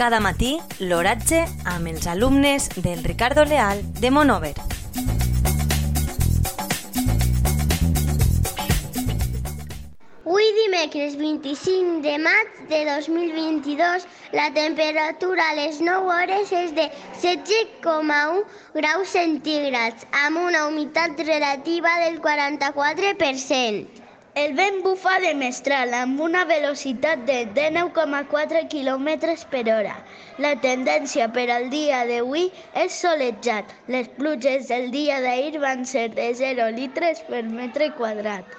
Cada matí, l'oratge amb els alumnes del Ricardo Leal de Monover. Avui dimecres 25 de maig de 2022 la temperatura a les 9 hores és de 16,1 graus centígrads amb una humitat relativa del 44%. El vent bufa de mestral amb una velocitat de 19,4 km per hora. La tendència per al dia d'avui és solejat. Les pluges del dia d'ahir van ser de 0 litres per metre quadrat.